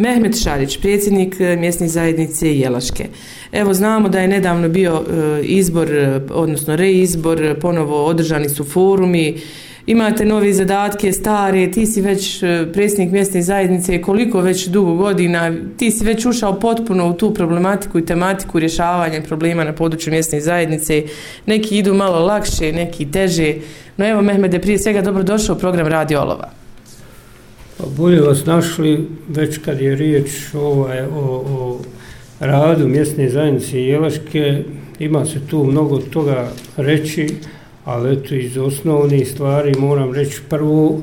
Mehmet Šarić, predsjednik e, mjesne zajednice Jelaške. Evo, znamo da je nedavno bio e, izbor, e, odnosno reizbor, ponovo održani su forumi, imate nove zadatke, stare, ti si već predsjednik mjesne zajednice, koliko već dugo godina, ti si već ušao potpuno u tu problematiku i tematiku rješavanja problema na području mjesne zajednice. Neki idu malo lakše, neki teže. No evo, Mehmede, prije svega dobro došao u program Radio Olova. Pa bolje vas našli već kad je riječ ovaj, o, o radu mjesne zajednice Jelaške, ima se tu mnogo toga reći, ali eto iz osnovnih stvari moram reći prvo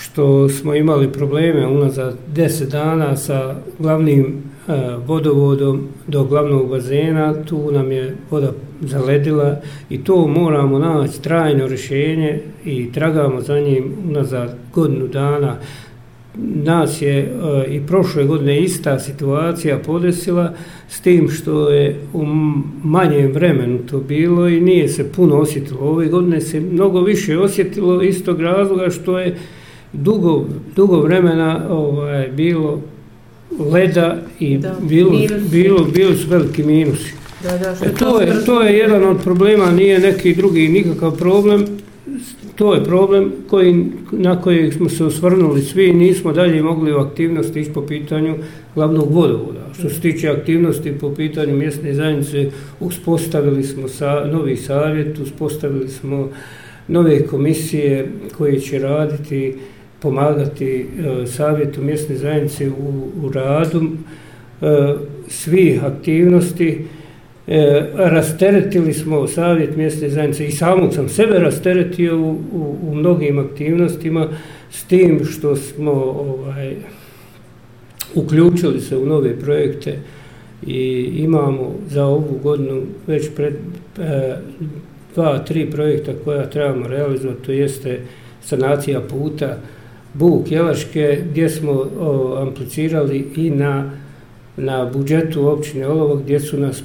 što smo imali probleme unazad deset dana sa glavnim e, vodovodom do glavnog bazena, tu nam je voda zaledila i to moramo naći trajno rješenje i tragamo za njim unazad godinu dana nas je uh, i prošle godine ista situacija podesila s tim što je u manjem vremenu to bilo i nije se puno osjetilo. Ove godine se mnogo više osjetilo iz tog razloga što je dugo, dugo vremena ovaj, bilo leda i da, bilo, bilo, bilo su veliki minusi. Da, da, što e, to, je, to je jedan od problema, nije neki drugi nikakav problem, to je problem koji, na koji smo se osvrnuli svi i nismo dalje mogli u aktivnosti ići po pitanju glavnog vodovoda. Što se tiče aktivnosti po pitanju mjesne zajednice, uspostavili smo sa, novi savjet, uspostavili smo nove komisije koje će raditi, pomagati e, savjetu mjesne zajednice u, u radu e, svih aktivnosti, e, rasteretili smo savjet mjesne zajednice i samog sam sebe rasteretio u, u, u mnogim aktivnostima s tim što smo ovaj, uključili se u nove projekte i imamo za ovu godinu već pred e, dva, tri projekta koja trebamo realizovati, to jeste sanacija puta Buk Jelaške gdje smo o, amplicirali i na na budžetu općine Olovo gdje su nas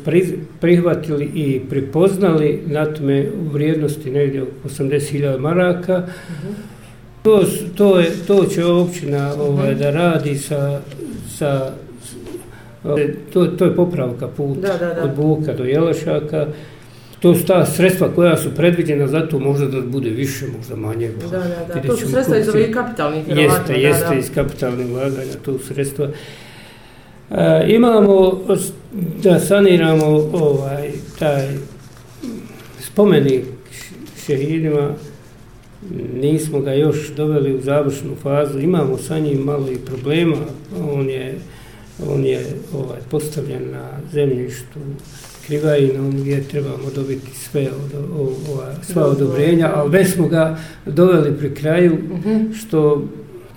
prihvatili i pripoznali na tome u vrijednosti negdje 80.000 maraka. Uh -huh. to, to, je, to će općina ovaj, uh -huh. da radi sa, sa to, to je popravka puta da, da, da. od Buka do Jelašaka. To su ta sredstva koja su predviđena za to, možda da bude više, možda manje. Da, da, da. To su sredstva iz ovih kapitalnih Jeste, jeste, da, da. iz kapitalnih ulaganja, to su sredstva. E, imamo da saniramo ovaj taj spomenik šehidima nismo ga još doveli u završnu fazu imamo sa njim malo i problema on je on je ovaj postavljen na zemljištu Krivajinom gdje trebamo dobiti sve od, o, ova, sva odobrenja, ali već smo ga doveli pri kraju, mhm. što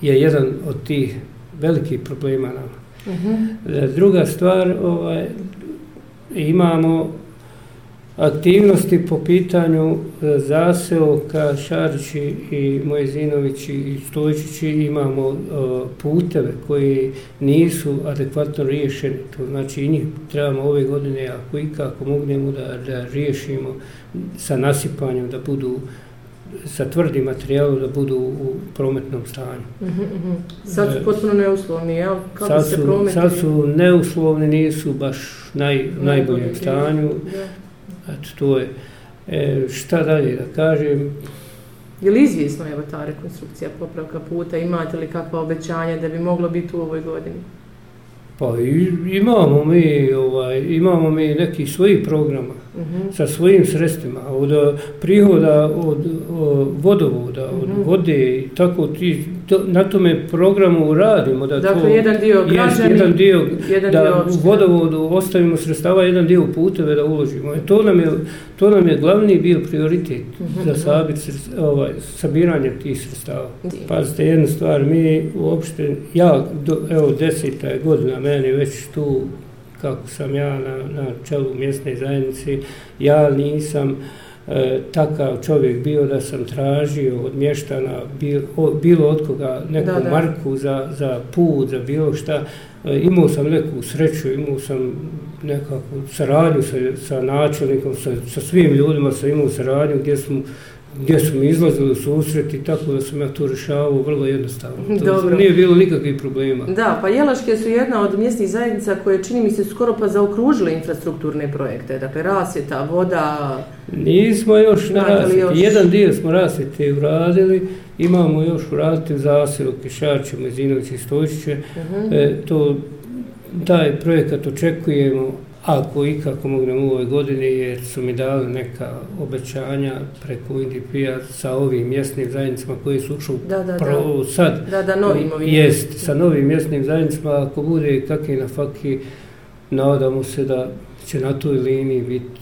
je jedan od tih velikih problema nama. -huh. Druga stvar, ovaj, imamo aktivnosti po pitanju e, zaseoka Šarići i Mojezinovići i Stojčići imamo uh, puteve koji nisu adekvatno riješeni. To znači i njih trebamo ove godine, ako i kako mognemo da, da riješimo sa nasipanjem, da budu sa tvrdim materijalom da budu u prometnom stanju. Uh -huh. Sad su potpuno neuslovni, jel? Kako sad, su, se prometni? sad su neuslovni, nisu baš naj, u najboljem stanju. Eto, to je. E, šta dalje da kažem? Je li izvjesno evo ta rekonstrukcija popravka puta? Imate li kakva obećanja da bi moglo biti u ovoj godini? Pa imamo mi, ovaj, imamo mi neki svoji programa uh -huh. sa svojim sredstvima, od prihoda, od, od vodovoda, uh -huh. od mhm. vode i tako ti, to, na tome programu radimo. Da dakle, to, jedan dio građani, jedan dio, jedan da dio u vodovodu ostavimo sredstava, jedan dio puteve da uložimo. E, to, nam je, to nam je glavni bio prioritet uh mhm, -huh. za sabit, ovaj, sabiranje tih sredstava. Pazite, jednu stvar, mi uopšte, ja, do, evo, deseta godina, meni već tu kako sam ja na, na čelu mjesne zajednice, ja nisam e, takav čovjek bio da sam tražio od mještana bil, o, bilo od koga neku da, da. marku za, za put, za bilo šta. E, imao sam neku sreću, imao sam nekakvu saradnju sa, sa načelnikom, sa, sa svim ljudima sam imao saradnju gdje smo gdje su mi izlazili u susreti, tako da sam ja to rešavao vrlo jednostavno. To Dobro. nije bilo nikakvih problema. Da, pa Jelaške su jedna od mjesnih zajednica koje čini mi se skoro pa zaokružile infrastrukturne projekte. Dakle, rasvjeta, voda... Nismo još na rasvjeti. još. Jedan dio smo rasvjete uradili, imamo još uraditi zasilu Kišače, Mezinović i Stojiće. Mhm. E, to, taj projekat očekujemo ako i kako mognemo u ovoj godini, jer su mi dali neka obećanja preko UNDP-a sa ovim mjesnim zajednicama koji su ušli Da, da, da. pro, sad. Da, da, novim ovim. Jest, sa novim mjesnim zajednicama, ako bude kakvi na faki, nadamo se da će na toj liniji biti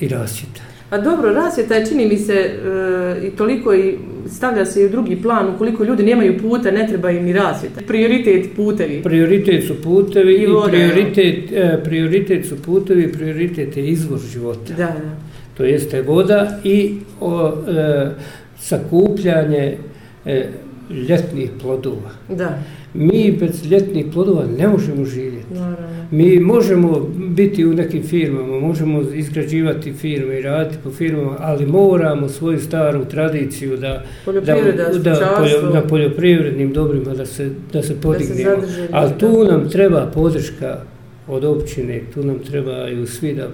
i rasvjeta. A dobro, rasvjeta je, čini mi se, e, i toliko i stavlja se i u drugi plan, ukoliko ljudi nemaju puta, ne treba im ni rasvjeta. Prioritet putevi. Prioritet su putevi I i, voda, prioritet, e, prioritet su putevi, prioritet je izvor života. Da, da. To jeste voda i o, e, sakupljanje e, ljetnih plodova. Da, Mi bez ljetnih plodova ne možemo živjeti. naravno. Mi možemo biti u nekim firmama, možemo izgrađivati firme i raditi po firmama, ali moramo svoju staru tradiciju da, Poljoprivreda, da, da, poljo- na poljoprivrednim dobrima da se, da se podignemo. zadrži, ali da. tu nam treba podrška od općine, tu nam trebaju svi da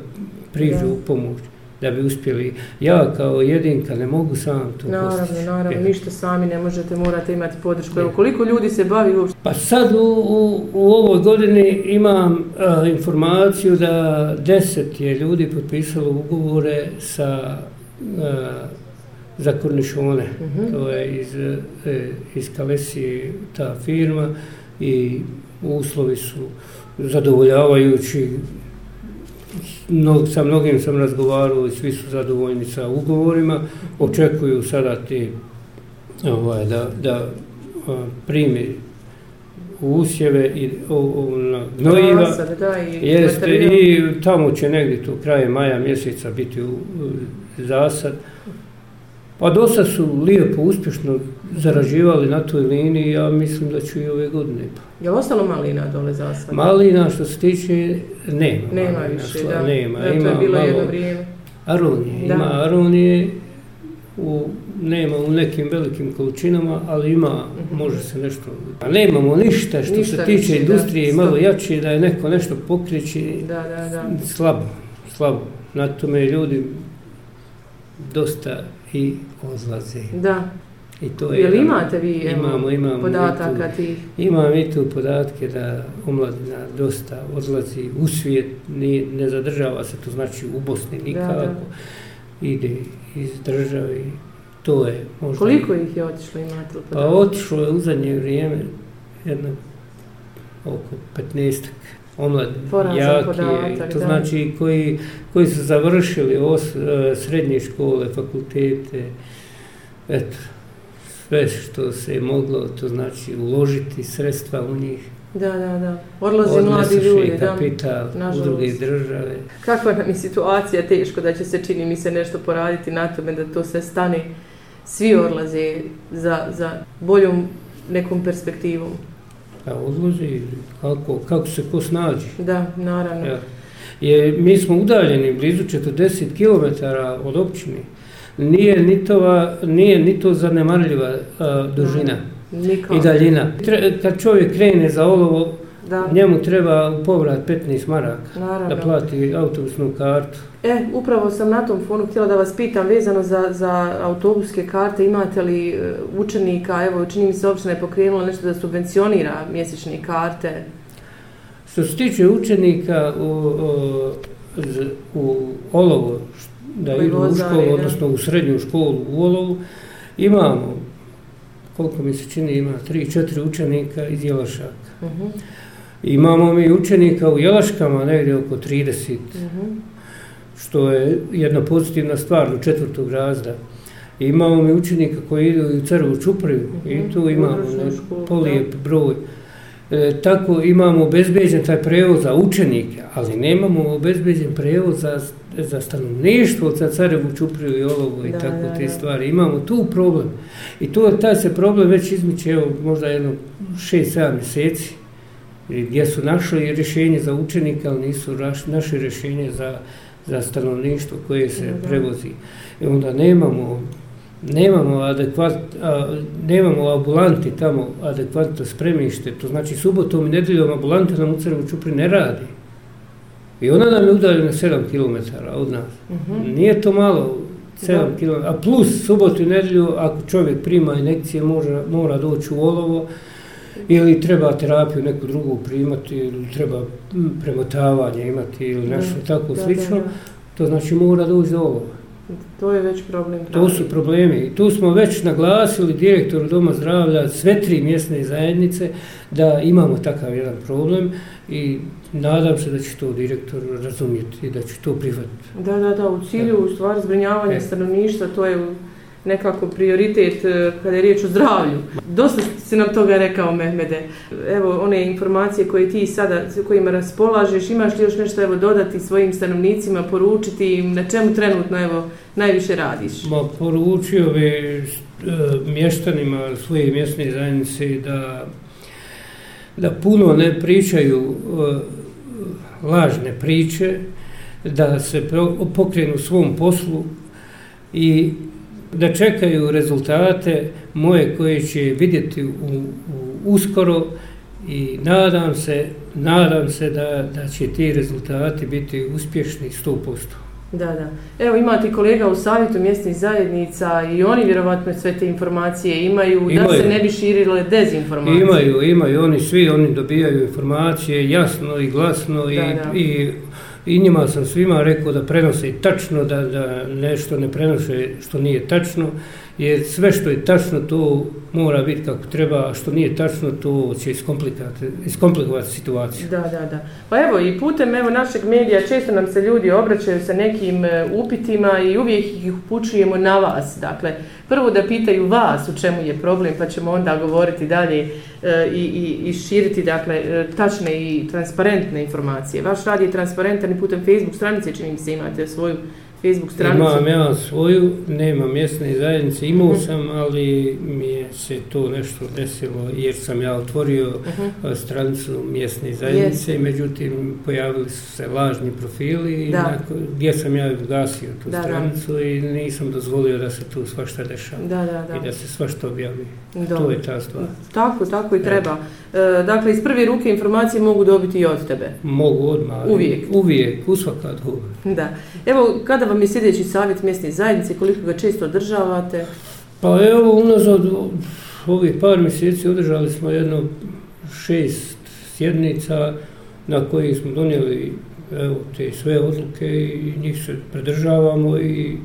priđu Da. u pomoć da bi uspjeli. Ja kao jedinka ne mogu sam to Naravno, postići. naravno, Je. ništa sami ne možete, morate imati podršku. Evo, koliko ljudi se bavi uopšte? Pa sad u, u, u ovoj godini imam a, informaciju da deset je ljudi potpisalo ugovore sa a, za kornišone. Mhm. To je iz, e, iz Kalesije ta firma i uslovi su zadovoljavajući. Mnog, sa mnogim sam razgovarao i svi su zadovoljni sa ugovorima. Očekuju sada ti ovaj, da, da primi usjeve i o, o, na gnojiva. Da, i Jeste, materijal. i tamo će negdje tu kraje maja mjeseca biti u, u zasad. Pa dosta su lijepo, uspješno zarađivali na toj liniji, ja mislim da ću i ove godine. Je li ostalo malina dole za sad? Malina što se tiče, nema. Nema malina, više, sla- da. Nema, Da, to ima je bilo malo jedno vrijeme. aronije, Da. ima aronije, u, nema u nekim velikim količinama, ali ima, Mhm. može se nešto... A nemamo ništa što Ništa se tiče više, da, industrije i malo jače, da je neko nešto pokreći, Da, da, da. slabo, slabo. Na tome ljudi dosta i odlaze. Da. I to je Je jedan- imate vi evo, Imamo, imamo. podataka i tih? tu, imam i tu podatke da omladina dosta odlazi u svijet, nije, ne zadržava se, to znači u Bosni nikako. da. Ide iz države i to je možda... Koliko ih je otišlo, imate li Pa podataka? otišlo je u zadnje vrijeme jedno oko 15 omladine, Porazan jaki, podatak, to da. znači koji, koji su završili os, e, srednje škole, fakultete, eto, sve što se je moglo, to znači uložiti sredstva u njih, Da, da, da. Odlaze mladi ljudi, da. kapital u druge države. Kakva nam je situacija teško da će se, čini mi se, nešto poraditi na tome da to sve stane. Svi odlaze za, za boljom nekom perspektivom. A odlazi, kako, kako se ko snađi. Da, naravno. Ja. Je, mi smo udaljeni blizu 40 km od općine. Nije ni, tova, nije ni to zanemarljiva a, dužina i daljina. Tre, kad čovjek krene za olovo, Da, njemu treba u povrat 15 maraka naravno. da plati autobusnu kartu. E, upravo sam na tom fonu htjela da vas pitam vezano za, za autobuske karte, imate li e, učenika, evo čini mi se općina je pokrenula nešto da subvencionira mjesečne karte. Što se tiče učenika u, u, u olovo, da idu u školu, odnosno u srednju školu u olovu, imamo, koliko mi se čini, ima 3-4 učenika iz Jelašaka. Uh-huh. Imamo mi učenika u Jelaškama negdje oko 30, Uh-huh. što je jedna pozitivna stvar do četvrtog razda. Imamo mi učenika koji idu u Crvu Čupriju Mhm, i tu imamo školu, polijep broj. E, tako imamo obezbeđen taj prevoz za učenike, ali nemamo obezbeđen prevoz za, za stanovništvo za Carevu Čupriju i Olovo i Da, tako da, te da. stvari. Imamo tu problem. I to, taj se problem već izmiče evo, možda jedno 6-7 mjeseci i gdje su našli rješenje za učenika, ali nisu raš- našli rješenje za, za stanovništvo koje se Da. prevozi. I onda nemamo nemamo adekvat, a, nemamo ambulanti tamo adekvatno spremište, to znači subotom i nedeljom ambulante nam u Crnovu Čupri ne radi. I ona nam je udaljena 7 km od nas. Uh mhm. -huh. Nije to malo, 7 km. A plus subotu i nedelju, ako čovjek prima inekcije, mora, mora doći u olovo, ili treba terapiju neku drugu primati, ili treba premotavanje imati, ili nešto da, tako da, slično, da, da. to znači mora doći do olova. To je već problem. To su problemi. I tu smo već naglasili direktoru Doma zdravlja sve tri mjesne zajednice da imamo takav jedan problem i nadam se da će to direktor razumjeti i da će to prihvatiti. Da, da, da, u cilju u stvari zbrinjavanja e. stanovništva, to je nekako prioritet e, kada je riječ o zdravlju. Dosta si nam toga rekao, Mehmede. Evo, one informacije koje ti sada, kojima raspolažeš, imaš li još nešto evo, dodati svojim stanovnicima, poručiti im na čemu trenutno evo, najviše radiš? Ma, poručio bi e, mještanima svoje mjesne zajednice da da puno ne pričaju e, lažne priče, da se pokrenu svom poslu i da čekaju rezultate moje koje će vidjeti u, u uskoro i nadam se, nadam se da, da će ti rezultati biti uspješni 100%. Da, da. Evo imate kolega u savjetu mjesnih zajednica i oni vjerovatno sve te informacije imaju, imaju. da se ne bi širile dezinformacije. Imaju, imaju, oni svi, oni dobijaju informacije jasno i glasno da, i, da. i i njima sam svima rekao da prenose tačno, da, da nešto ne prenose što nije tačno, jer sve što je tačno to mora biti kako treba, a što nije tačno to će iskomplikovati, iskomplikovati situaciju. Da, da, da. Pa evo i putem evo našeg medija često nam se ljudi obraćaju sa nekim e, upitima i uvijek ih upućujemo na vas. Dakle, prvo da pitaju vas u čemu je problem, pa ćemo onda govoriti dalje e, i, i, i širiti dakle, e, tačne i transparentne informacije. Vaš rad je transparentan i putem Facebook stranice čini mi se imate svoju Facebook stranicu? Imam ja svoju, nema mjesne zajednice, imao uh mhm. -huh. sam, ali mi je se to nešto desilo, jer sam ja otvorio uh mhm. -huh. stranicu mjesne zajednice, yes. međutim pojavili su se lažni profili, da. Nakon, gdje sam ja ugasio tu da, stranicu da. i nisam dozvolio da se tu svašta dešava da, da, da. i da se svašta objavi. Da. To je ta stvar. Tako, tako i treba. E, dakle, iz prve ruke informacije mogu dobiti i od tebe? Mogu odmah. Uvijek? Uvijek, usvakad Da. Evo, kada vam je sljedeći savjet mjesne zajednice, koliko ga često održavate? Pa evo, unazad ovih par mjeseci održali smo jedno šest sjednica na koji smo donijeli evo, te sve odluke i njih se predržavamo i,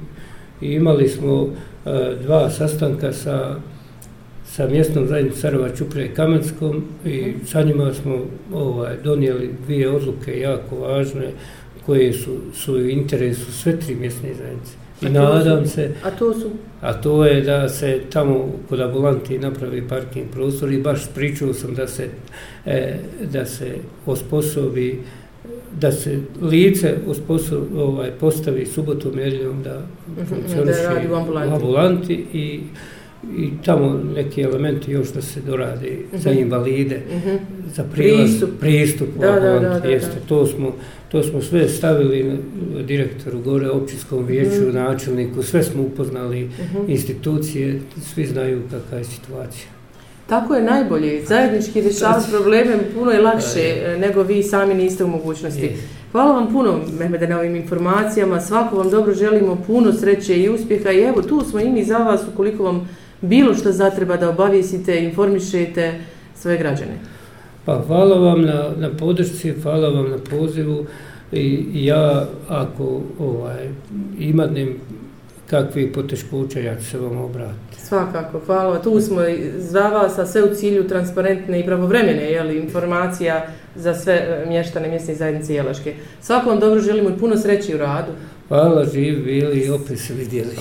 i imali smo e, dva sastanka sa sa mjesnom zajednicom Sarova Čupre i Kamenskom i sa njima smo ovaj, donijeli dvije odluke jako važne koje su, su u interesu sve tri mjesne zajednice. I a nadam su, se... A to su? A to je da se tamo kod ambulanti napravi parking prostor i baš pričao sam da se, e, da se osposobi da se lice osposobi, ovaj, postavi subotom nedjeljom da mhm, funkcioniše da ambulanti. ambulanti i i tamo neki elementi još da se dorade uh -huh. za mhm. invalide, uh mhm. -huh. za prilaz, pristup, pristup da, da, da, da, jeste, da. To, smo, to smo sve stavili direktoru gore, općinskom vijeću, uh mhm. -huh. načelniku, sve smo upoznali uh -huh. institucije, svi znaju kakva je situacija. Tako je najbolje, zajednički rješavati probleme puno je lakše nego vi sami niste u mogućnosti. Je. Hvala vam puno, Mehmede, na ovim informacijama. Svako vam dobro želimo puno sreće i uspjeha. I evo, tu smo i mi za vas, ukoliko vam bilo što zatreba da obavijesite, informišete svoje građane. Pa hvala vam na, na podršci, hvala vam na pozivu i ja ako ovaj, imatim kakvi poteškoća, ja ću se vam obratiti. Svakako, hvala. Tu smo za vas, a sve u cilju transparentne i pravovremene jeli, informacija za sve e, mještane mjesne zajednice Jelaške. Svako vam dobro želimo i puno sreći u radu. Hvala, živ bili i opet se vidjeli.